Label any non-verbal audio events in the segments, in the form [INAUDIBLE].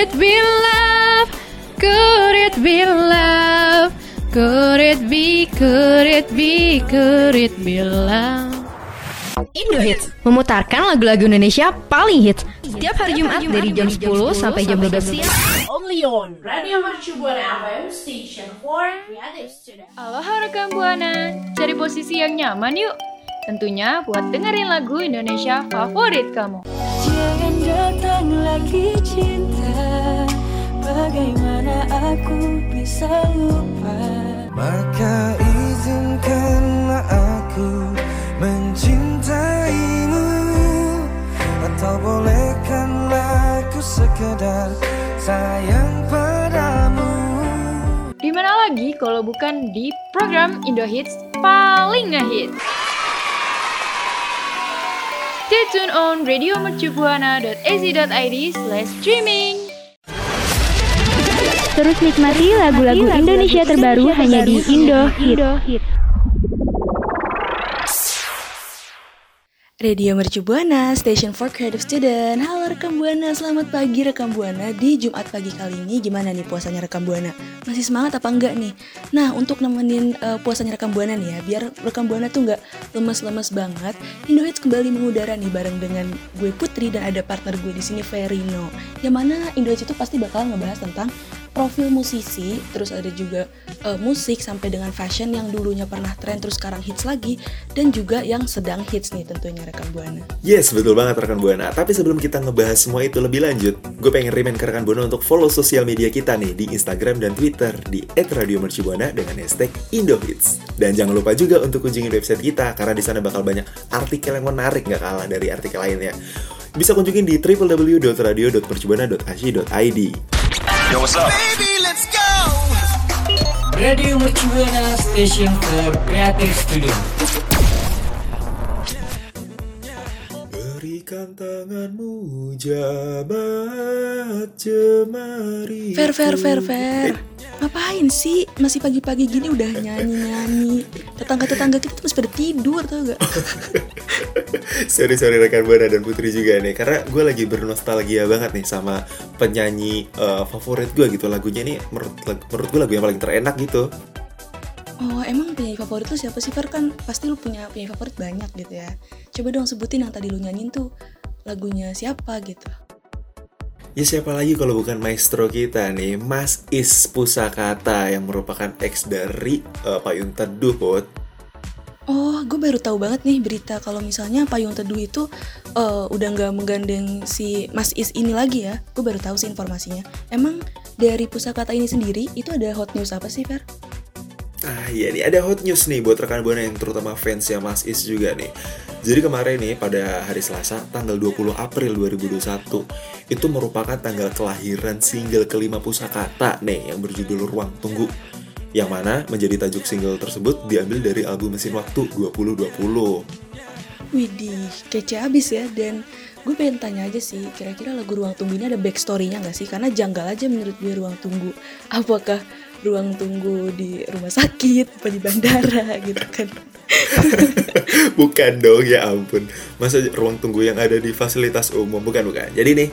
it be love? Could it be love? Could it be, could it be, could it be love? Indo Hits memutarkan lagu-lagu Indonesia paling hits setiap hari Jumat dari jam 10 sampai jam 12 siang. Only on Radio Mercu Buana FM Station for Creative Student Aloha rekan Buana, cari posisi yang nyaman yuk. Tentunya buat dengerin lagu Indonesia favorit kamu. Datang lagi cinta. Bagaimana aku bisa lupa? Maka izinkanlah aku mencintaimu. Atau bolehkanlah aku sekedar sayang padamu. Di mana lagi kalau bukan di program Indo Hits paling ngehits. Stay tune on radiomercubuana.ac.id slash streaming. Terus nikmati lagu-lagu Indonesia terbaru hanya di Indo Hit. Radio Mercu Buana, Station for Creative Student. Halo rekam Buana, selamat pagi rekam Buana. Di Jumat pagi kali ini gimana nih puasanya rekam Buana? Masih semangat apa enggak nih? Nah, untuk nemenin uh, puasanya rekam Buana nih ya, biar rekam Buana tuh nggak lemes-lemes banget. Indo Hits kembali mengudara nih bareng dengan gue Putri dan ada partner gue di sini Verino. Yang mana Indo Hits itu pasti bakal ngebahas tentang profil musisi, terus ada juga uh, musik sampai dengan fashion yang dulunya pernah tren terus sekarang hits lagi dan juga yang sedang hits nih tentunya rekan Buana. Yes, betul banget rekan Buana. Tapi sebelum kita ngebahas semua itu lebih lanjut, gue pengen remind ke rekan Buana untuk follow sosial media kita nih di Instagram dan Twitter di @radiomercubuana dengan hashtag Indohits. Dan jangan lupa juga untuk kunjungi website kita karena di sana bakal banyak artikel yang menarik nggak kalah dari artikel lainnya. Bisa kunjungin di www.radio.mercubuana.ac.id. Yo, what's up? Radio Mercubuana Station for Creative Studio Berikan tanganmu jabat jemari Fair, fair, fair, fair. Ngapain sih? Masih pagi-pagi gini udah nyanyi-nyanyi. Tetangga-tetangga kita tuh masih pada tidur tau gak? [LAUGHS] sorry sorry rekan Buana dan Putri juga nih karena gue lagi bernostalgia banget nih sama penyanyi eh, favorit gue gitu lagunya nih menurut menurut gue lagu yang paling terenak gitu Oh emang penyanyi favorit lu siapa sih Fer? Kan pasti lu punya penyanyi favorit banyak gitu ya. Coba dong sebutin yang tadi lu nyanyiin tuh lagunya siapa gitu. Ya siapa lagi kalau bukan maestro kita nih Mas Is Pusakata yang merupakan ex dari eh, Payung Teduh Put Oh, gue baru tahu banget nih berita kalau misalnya Payung Teduh itu eh, udah nggak menggandeng si Mas Is ini lagi ya. Gue baru tahu sih informasinya. Emang dari pusakata ini sendiri itu ada hot news apa sih, Fer? Ah iya nih ada hot news nih buat rekan buana yang terutama fans ya Mas Is juga nih. Jadi kemarin nih pada hari Selasa tanggal 20 April 2021 itu merupakan tanggal kelahiran single kelima Pusakata nih yang berjudul Ruang Tunggu. Yang mana menjadi tajuk single tersebut diambil dari album Mesin Waktu 2020. Widih, kece abis ya dan gue pengen tanya aja sih kira-kira lagu Ruang Tunggu ini ada backstory-nya nggak sih? Karena janggal aja menurut gue Ruang Tunggu. Apakah ruang tunggu di rumah sakit apa di bandara [LAUGHS] gitu kan? [LAUGHS] bukan dong ya ampun. Masa ruang tunggu yang ada di fasilitas umum? Bukan bukan. Jadi nih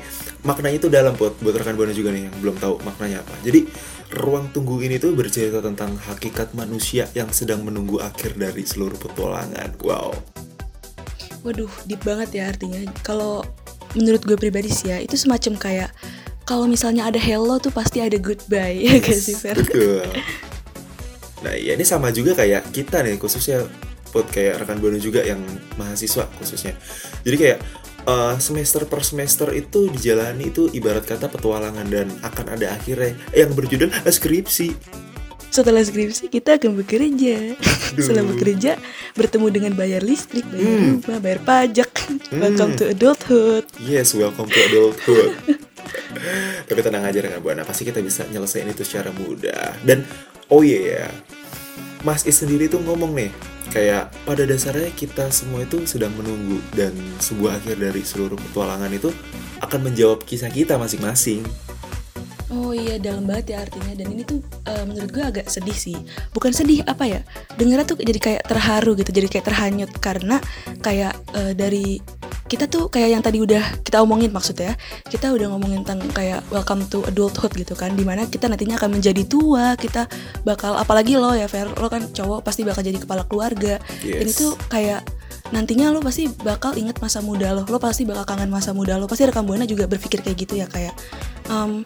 maknanya itu dalam buat buat rekan buana juga nih yang belum tahu maknanya apa. Jadi ruang tunggu ini tuh bercerita tentang hakikat manusia yang sedang menunggu akhir dari seluruh petualangan. Wow. Waduh, deep banget ya artinya. Kalau menurut gue pribadi sih ya, itu semacam kayak kalau misalnya ada hello tuh pasti ada goodbye ya gak sih Fer? betul nah ya ini sama juga kayak kita nih khususnya buat kayak rekan buana juga yang mahasiswa khususnya jadi kayak uh, semester per semester itu dijalani itu ibarat kata petualangan dan akan ada akhirnya yang berjudul skripsi Setelah skripsi kita akan bekerja. Setelah bekerja bertemu dengan bayar listrik, bayar Hmm. rumah, bayar pajak. Hmm. Welcome to adulthood. Yes, welcome to adulthood. Tapi tenang aja dengan Buana, pasti kita bisa nyelesain itu secara mudah. Dan oh iya ya, Mas Is sendiri tuh ngomong nih, kayak pada dasarnya kita semua itu sedang menunggu dan sebuah akhir dari seluruh petualangan itu akan menjawab kisah kita masing-masing. Oh iya dalam banget ya artinya. Dan ini tuh uh, menurut gue agak sedih sih. Bukan sedih apa ya? Dengarnya tuh jadi kayak terharu gitu jadi kayak terhanyut. Karena kayak uh, dari kita tuh kayak yang tadi udah kita omongin maksudnya kita udah ngomongin tentang kayak welcome to adulthood gitu kan di mana kita nantinya akan menjadi tua kita bakal apalagi lo ya Fer lo kan cowok pasti bakal jadi kepala keluarga yes. dan itu kayak nantinya lo pasti bakal inget masa muda lo lo pasti bakal kangen masa muda lo pasti rekam buana juga berpikir kayak gitu ya kayak um,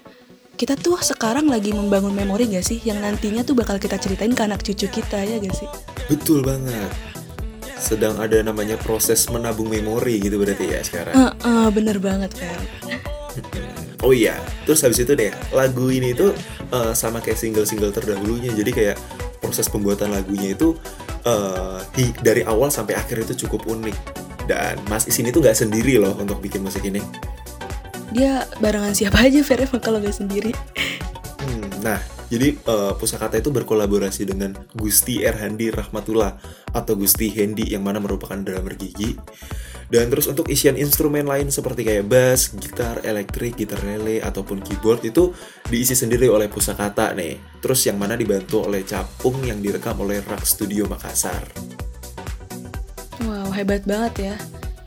kita tuh sekarang lagi membangun memori gak sih yang nantinya tuh bakal kita ceritain ke anak cucu kita ya gak sih? Betul banget. Sedang ada namanya proses menabung memori gitu berarti ya sekarang. Uh, uh, bener banget kan. oh iya, terus habis itu deh lagu ini tuh uh, sama kayak single-single terdahulunya. Jadi kayak proses pembuatan lagunya itu uh, di, dari awal sampai akhir itu cukup unik. Dan Mas Is ini tuh nggak sendiri loh untuk bikin musik ini dia barengan siapa aja Fer emang kalau gak sendiri hmm, nah jadi uh, Pusakata itu berkolaborasi dengan Gusti Erhandi Rahmatullah atau Gusti Hendi yang mana merupakan drummer gigi dan terus untuk isian instrumen lain seperti kayak bass, gitar, elektrik, gitar lele, ataupun keyboard itu diisi sendiri oleh Pusakata nih. Terus yang mana dibantu oleh Capung yang direkam oleh Rak Studio Makassar. Wow, hebat banget ya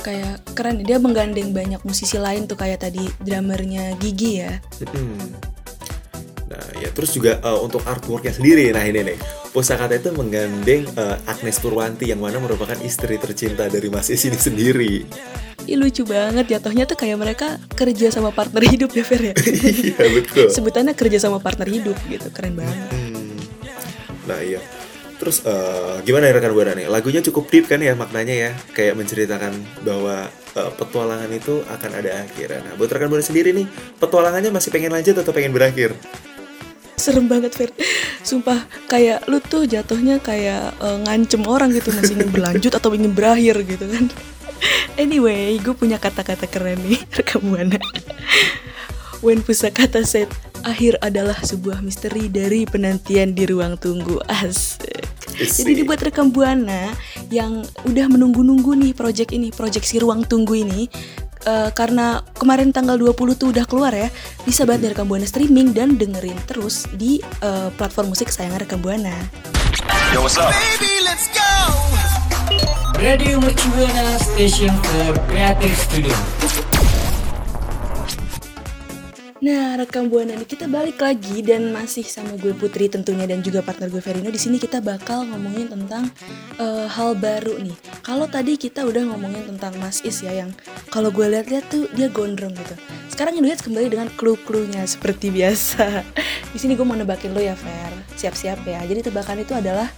kayak keren dia menggandeng banyak musisi lain tuh kayak tadi drummernya Gigi ya. Hmm. Ya terus juga uh, untuk artworknya sendiri nah ini nih Pusakata itu menggandeng uh, Agnes Purwanti yang mana merupakan istri tercinta dari Mas Is ini sendiri. Ih lucu banget jatuhnya tuh kayak mereka kerja sama partner hidup ya Fer ya. [LAUGHS] iya betul. Sebutannya kerja sama partner hidup gitu keren banget. Hmm. Nah iya Terus uh, gimana ya rekan buana nih? Lagunya cukup deep kan ya maknanya ya, kayak menceritakan bahwa uh, petualangan itu akan ada akhir. Nah, buat rekan buana sendiri nih, petualangannya masih pengen lanjut atau pengen berakhir? Serem banget Fer. Sumpah kayak lu tuh jatuhnya kayak uh, ngancem orang gitu Masih ingin berlanjut atau ingin berakhir gitu kan. Anyway gue punya kata-kata keren nih [LAUGHS] rekam buana When pusakata said akhir adalah sebuah misteri dari penantian di ruang tunggu. Asik. Jadi dibuat rekam buana yang udah menunggu-nunggu nih project ini, project si ruang tunggu ini. Uh, karena kemarin tanggal 20 tuh udah keluar ya Bisa banget di Rekam Buana streaming dan dengerin terus di uh, platform musik sayangan Rekam Buana Yo what's up? Baby, let's go! Radio Mercubuana Station for Creative Studio Nah, rekam buana nih kita balik lagi dan masih sama gue Putri tentunya dan juga partner gue Verino. Di sini kita bakal ngomongin tentang uh, hal baru nih. Kalau tadi kita udah ngomongin tentang Mas Is ya yang kalau gue lihat-lihat tuh dia gondrong gitu. Sekarang Indohits kembali dengan clue-cluenya seperti biasa. [LAUGHS] Di sini gue mau nebakin lo ya, Fer. Siap-siap ya. Jadi tebakan itu adalah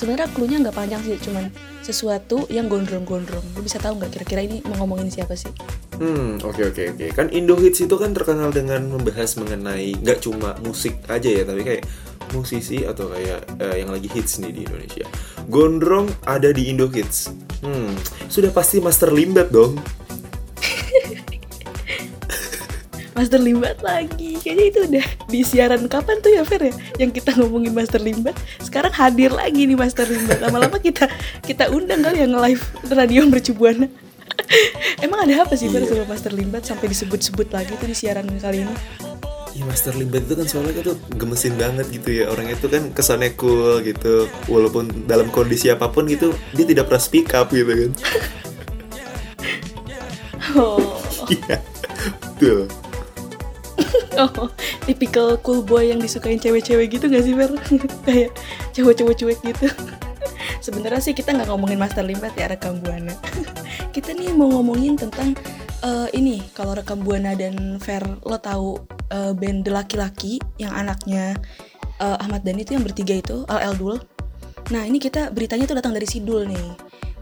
sebenarnya clue-nya nggak panjang sih, cuman sesuatu yang gondrong-gondrong. Lo bisa tahu nggak kira-kira ini mau ngomongin siapa sih? Hmm, oke okay, oke okay, oke. Okay. Kan Indo Hits itu kan terkenal dengan membahas mengenai nggak cuma musik aja ya, tapi kayak musisi atau kayak uh, yang lagi hits nih di Indonesia. Gondrong ada di Indo Hits. Hmm, sudah pasti Master Limbat dong. Master Limbat lagi. Kayaknya itu udah di siaran kapan tuh ya Fer ya? Yang kita ngomongin Master Limbat. Sekarang hadir lagi nih Master Limbat. Lama-lama kita kita undang kali yang live radio mercubuana [LAUGHS] Emang ada apa sih iya. sama Master Limbat sampai disebut-sebut lagi tuh di siaran kali ini? Iya Master Limbat itu kan soalnya tuh gemesin banget gitu ya. Orang itu kan kesannya cool gitu. Walaupun dalam kondisi apa pun gitu Dia tidak pernah speak up gitu kan. [LAUGHS] Oh. Iya. Betul Oh, [LAUGHS] tipikal cool boy yang disukain cewek-cewek gitu gak sih Fer? [LAUGHS] Kayak cowok-cowok cuek gitu. [LAUGHS] Sebenarnya sih kita nggak ngomongin Master Limbat ya rekam buana. Kita nih mau ngomongin tentang uh, ini kalau rekam buana dan Fer lo tahu uh, band The Laki-Laki yang anaknya uh, Ahmad Dhani itu yang bertiga itu Al Eldul. Nah ini kita beritanya tuh datang dari Sidul nih.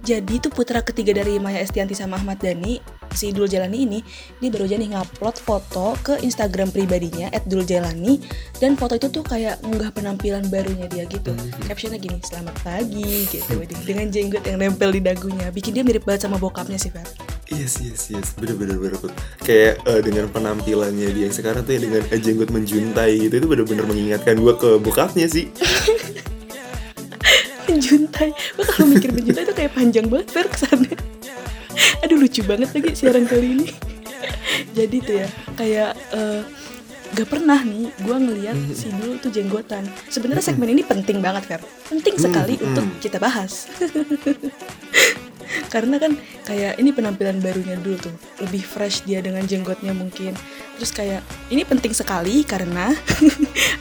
Jadi itu putra ketiga dari Maya Estianti sama Ahmad Dhani, si Dul Jalani ini, dia baru aja nih ngupload foto ke Instagram pribadinya @duljalani dan foto itu tuh kayak ngunggah penampilan barunya dia gitu. Hmm. Captionnya gini, "Selamat pagi" gitu dengan jenggot yang nempel di dagunya. Bikin dia mirip banget sama bokapnya sih, Fer. Yes, yes, yes. Bener-bener bener. bener. Kayak eh, dengan penampilannya dia yang sekarang tuh ya dengan eh, jenggot menjuntai gitu itu bener-bener mengingatkan gua ke bokapnya sih. [LAUGHS] menjuntai gue kalau mikir menjuntai itu kayak panjang banget Fer kesannya [LAUGHS] aduh lucu banget lagi siaran kali ini. [LAUGHS] Jadi tuh ya kayak eh, gak pernah nih gue ngeliat si Dul tuh jenggotan. Sebenarnya segmen ini penting banget Fer. Penting sekali Hmm, untuk kita bahas. [LAUGHS] Karena kan kayak ini penampilan barunya dulu tuh lebih fresh dia dengan jenggotnya mungkin. Terus kayak ini penting sekali karena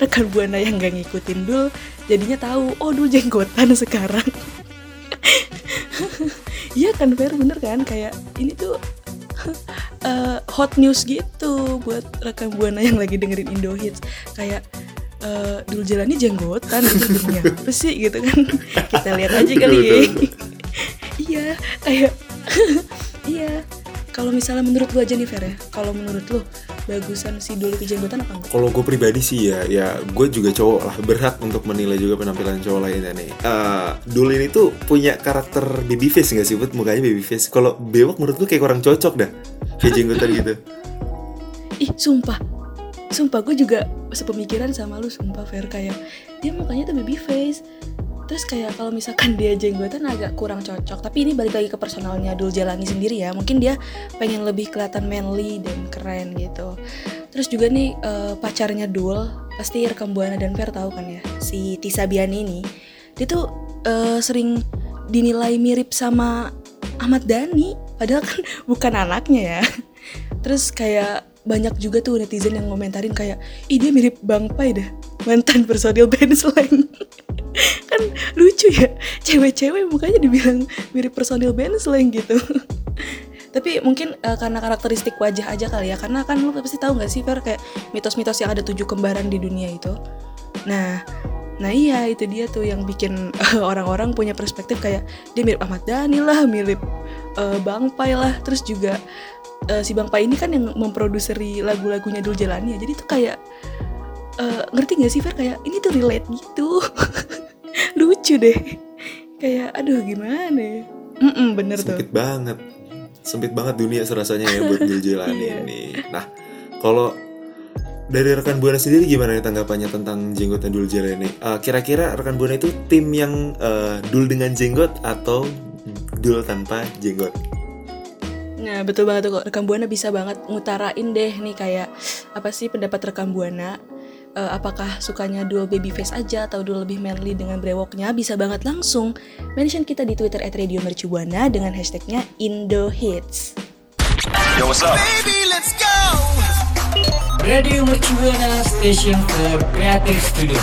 rekan buana yang gak ngikutin dul jadinya tahu oh dul jenggotan sekarang kan Fer? Bener kan? Kayak ini tuh [LAUGHS] eh, hot news gitu buat rekan buana yang lagi dengerin Indo Hits. Kayak eh, dul jalannya jenggotan gitu dunia apa sih? gitu kan. [LAUGHS] Kita lihat aja kali. Ya [LAUGHS] iya kayak iya. Kalau misalnya menurut lu aja nih Fer ya. Kalau menurut lu bagusan si Dul itu jenggotan apa enggak? Kalau gue pribadi sih ya, ya gue juga cowok lah berhak untuk menilai juga penampilan cowok lainnya nih. Eh, Dul ini tuh punya karakter baby face nggak sih? Buat mukanya baby face. Kalau bewok menurut gue kayak kurang cocok dah, kayak jenggotan gitu. [LAUGHS] ih sumpah sumpah gue juga sepemikiran sama lu sumpah Fer kayak dia mukanya tuh baby face terus kayak kalau misalkan dia jenggotan agak kurang cocok. Tapi ini balik lagi ke personalnya Dul Jalani sendiri ya. Mungkin dia pengen lebih kelihatan manly dan keren gitu. Terus juga nih eh, pacarnya Dul pasti rekam Buana dan Fer tahu kan ya? Si Tisa Biani ini. Dia tuh eh, sering dinilai mirip sama Ahmad Dhani. Padahal kan [LAUGHS] bukan anaknya ya. Terus kayak banyak juga tuh netizen yang ngomentarin kayak ih dia mirip Bang Pai dah mantan personil [LAUGHS] band slang kan lucu ya cewek-cewek mukanya dibilang mirip personil band slang gitu. Tapi mungkin eh, karena karakteristik wajah aja kali ya karena kan lu pasti tahu nggak sih Fer kayak mitos-mitos yang ada tujuh kembaran di dunia itu. Nah nah iya itu dia tuh yang bikin eh, orang-orang punya perspektif kayak dia mirip Ahmad Dhani lah mirip eh, Bang Pai lah. Terus juga eh, si Bang Pai ini kan yang memproduseri lagu-lagunya Dul ya. Jadi tuh kayak eh, ngerti gak sih Fer? Kayak ini tuh relate gitu [LAUGHS] lucu deh kayak aduh gimana ya Mm-mm, bener tuh Sempit banget, sempit banget dunia serasanya ya buat [LAUGHS] Dul Jalani Iya. ini. Nah, kalau dari rekan buana sendiri gimana nih tanggapannya tentang jenggotan Dul Jalani? Eh, Kira-kira rekan buana itu tim yang eh, Dul dengan jenggot atau Dul tanpa jenggot? Nah betul banget tuh kok rekam buana bisa banget ngutarain deh nih kayak apa sih pendapat rekam buana Eh, apakah sukanya dual baby face aja atau dual lebih manly dengan brewoknya bisa banget langsung mention kita di Twitter at Radio Mercubuana dengan hashtagnya IndoHits. Yo, what's up? Radio Mercubuana Station for Creative Studio.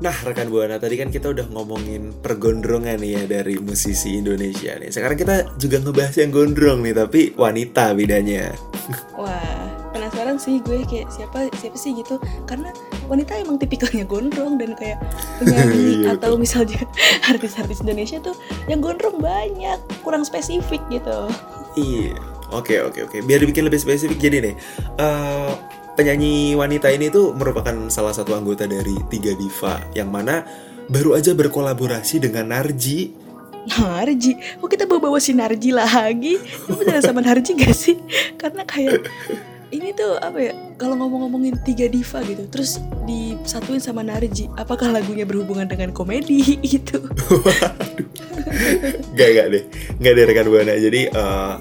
Nah, rekan Buana, tadi kan kita udah ngomongin pergondrongan nih ya dari musisi Indonesia nih. Sekarang kita juga ngebahas yang gondrong nih, tapi wanita bedanya. Wah penasaran sih gue kayak siapa siapa sih gitu karena wanita emang tipikalnya gondrong dan kayak penyanyi [LAUGHS] Iya, atau misalnya [LAUGHS] artis-artis Indonesia tuh yang gondrong banyak kurang spesifik gitu. Iya. Oke, oke, oke. Biar dibikin lebih spesifik jadi nih. eh, penyanyi wanita ini tuh merupakan salah satu anggota dari tiga diva yang mana baru aja berkolaborasi dengan Narji. Narji, kok kita bawa-bawa si Narji lagi? Lu beneran sama Narji gak sih? Karena kayak [LAUGHS] ini tuh apa ya? Kalau ngomong-ngomongin tiga diva gitu, terus disatuin sama Narji, apakah lagunya berhubungan dengan komedi [LAUGHS] gitu? Gak, gak deh. Gak ada rekan Buana. Jadi eh,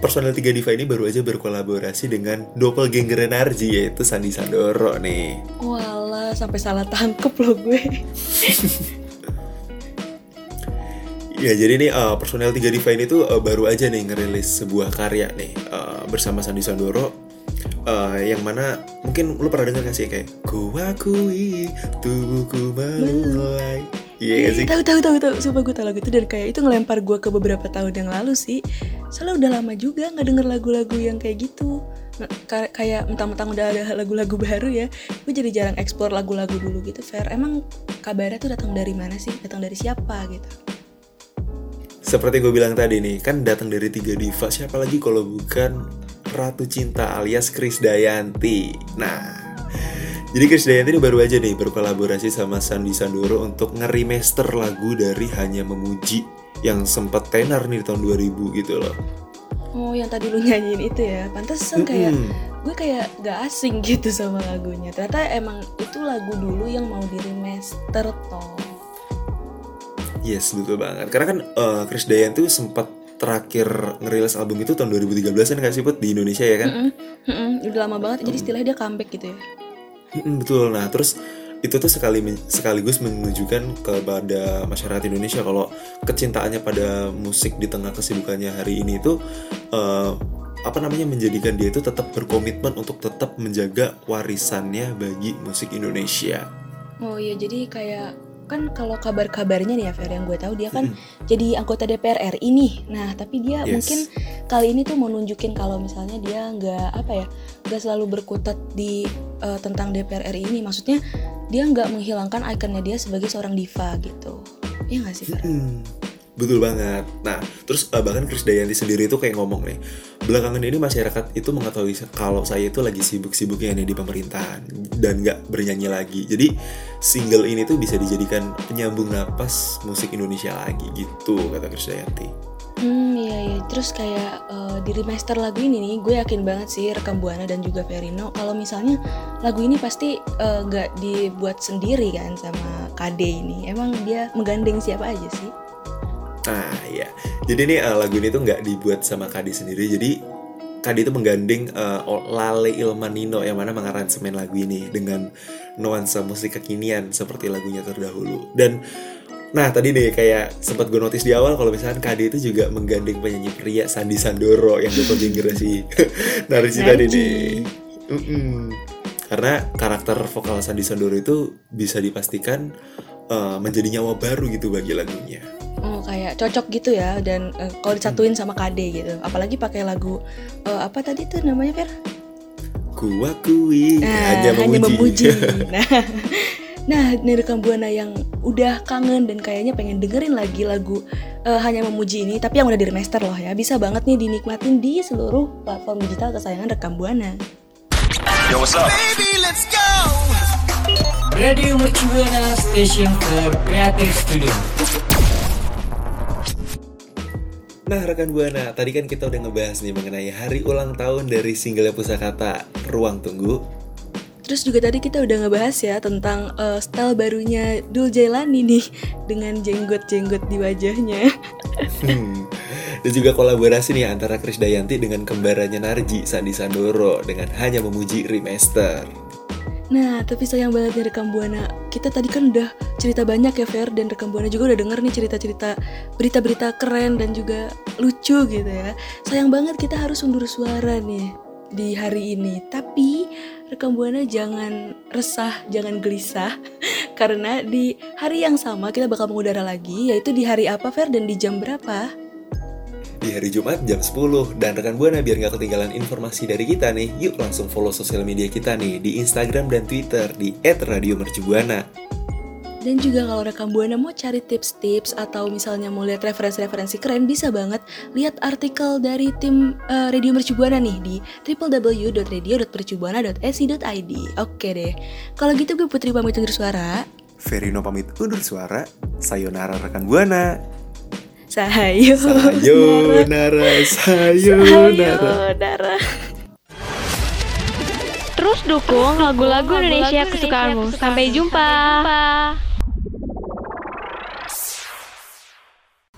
personel tiga diva ini baru aja berkolaborasi dengan doppelganger Narji yaitu Sandi Sandoro nih. Walah, sampai salah tangkep loh gue. Ya jadi nih eh, personel tiga diva ini tuh eh, baru aja nih ngerilis sebuah karya nih eh, bersama Sandi Sandoro eh, yang mana mungkin lu pernah dengar gak sih kayak ku akui tubuhku mulai iya gak sih Tahu tahu tahu tahu, sumpah gue tahu lagu itu dan kayak itu ngelempar gue ke beberapa tahun yang lalu sih. Soalnya udah lama juga nggak denger lagu-lagu yang kayak gitu. Ka- kayak mentang-mentang udah ada lagu-lagu baru ya, gue jadi jarang eksplor lagu-lagu dulu gitu. Fair, emang kabarnya tuh datang dari mana sih? Datang dari siapa gitu? seperti gue bilang tadi nih kan datang dari tiga diva siapa lagi kalau bukan Ratu Cinta alias Chris Dayanti nah jadi Chris Dayanti ini baru aja nih berkolaborasi sama Sandi Sandoro untuk nge-remaster lagu dari Hanya Memuji yang sempat tenar nih di tahun 2000 gitu loh. Oh, yang tadi lu nyanyiin itu ya. Pantesan kayak Mm-mm. gue kayak gak asing gitu sama lagunya. Ternyata emang itu lagu dulu yang mau di remaster toh. Yes, betul banget. Karena kan eh, Chris Dayanti tuh sempat terakhir ngerilis album itu tahun 2013 kan kan sih Put di Indonesia ya kan? Mm-mm, mm-mm, udah lama banget. Jadi istilahnya dia comeback gitu ya. Mm-mm, betul. Nah, terus itu tuh sekali sekaligus menunjukkan kepada masyarakat Indonesia kalau kecintaannya pada musik di tengah kesibukannya hari ini itu eh, apa namanya menjadikan dia itu tetap berkomitmen untuk tetap menjaga warisannya bagi musik Indonesia. Oh iya, jadi kayak kan kalau kabar-kabarnya nih ya Fer yang gue tahu dia kan jadi anggota DPR RI nih. Nah tapi dia Yes. mungkin kali ini tuh mau nunjukin kalau misalnya dia nggak apa ya nggak selalu berkutat di eh, tentang DPR RI ini. Maksudnya dia nggak menghilangkan ikonnya dia sebagai seorang diva gitu. Iya nggak sih Fer? Hmm, betul banget. Nah, terus eh, bahkan Chris Dayanti sendiri itu kayak ngomong nih, belakangan ini masyarakat itu mengetahui kalau saya itu lagi sibuk-sibuknya nih di pemerintahan dan nggak bernyanyi lagi. Jadi single ini tuh bisa dijadikan penyambung napas musik Indonesia lagi gitu kata Chris Dayanti. Hmm iya iya terus kayak eh, di remaster lagu ini nih gue yakin banget sih rekam buana dan juga Verino kalau misalnya lagu ini pasti eh, nggak dibuat sendiri kan sama KD ini emang dia menggandeng siapa aja sih? Nah, ya. Jadi nih eh, lagu ini tuh nggak dibuat sama Kadi sendiri. Jadi Kadi itu menggandeng eh, Lale Ilmanino yang mana mengaransemen lagu ini dengan nuansa musik kekinian seperti lagunya terdahulu. Dan nah tadi nih kayak sempat gue notice di awal kalau misalkan Kadi itu juga menggandeng penyanyi pria Sandi Sandoro yang betul generasi [LAUGHS] Narji tadi nih. Mm-mm. Karena karakter vokal Sandi Sandoro itu bisa dipastikan eh, menjadi nyawa baru gitu bagi lagunya. Kayak cocok gitu ya dan eh, kalau disatuin sama KD gitu apalagi pakai lagu eh, apa tadi tuh namanya Fer? Kuakui Nah, hanya memuji. [LAUGHS] nah, nah nih rekam buana yang udah kangen dan kayaknya pengen dengerin lagi lagu eh, hanya memuji ini, tapi yang udah di remaster loh ya, bisa banget nih dinikmatin di seluruh platform digital kesayangan rekam buana. Yo, what's up? Radio Mercubuana Station for Creative Studio. Nah rekan Buana, tadi kan kita udah ngebahas nih mengenai hari ulang tahun dari single Pusakata Ruang Tunggu. Terus juga tadi kita udah ngebahas ya tentang eh, style barunya Dul Jailani nih dengan jenggot-jenggot di wajahnya. [LAUGHS] Hmm. Dan juga kolaborasi nih antara Chris Dayanti dengan kembarannya Narji, Sandi Sandoro dengan Hanya Memuji Remaster. Nah, tapi sayang banget nih rekam buana. Kita tadi kan udah cerita banyak ya Fer dan rekam buana juga udah denger nih cerita-cerita berita-berita keren dan juga lucu gitu ya. Sayang banget kita harus undur suara nih di hari ini. Tapi rekam buana jangan resah, jangan gelisah [LAUGHS] karena di hari yang sama kita bakal mengudara lagi yaitu di hari apa Fer dan di jam berapa? Di hari Jumat jam 10 Dan rekan Buana biar nggak ketinggalan informasi dari kita nih Yuk langsung follow sosial media kita nih Di Instagram dan Twitter Di @radiomercubuana Dan juga kalau rekam buana mau cari tips-tips atau misalnya mau lihat referensi-referensi keren bisa banget lihat artikel dari tim eh, Radio Mercu Buana nih di www.radio.mercubuana.esi.id. Oke deh. Kalau gitu gue Putri pamit undur suara. Verino pamit undur suara Sayonara rekan Buana Sahayo. Sayonara Sayonara Sayonara. Terus dukung lagu-lagu Indonesia kesukaanmu. Sampai jumpa.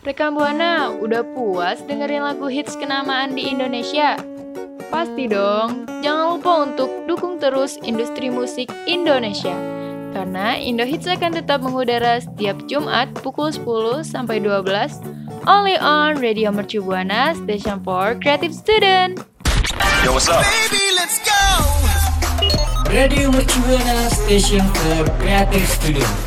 Rekam Buana, udah puas dengerin lagu hits kenamaan di Indonesia? Pasti dong, jangan lupa untuk dukung terus industri musik Indonesia. Karena Indo Hits akan tetap mengudara setiap Jumat pukul 10 sampai 12 only on Radio Mercu Buana Station for Creative Student. Yo, what's up? Radio Mercubuana Station for Creative Studio.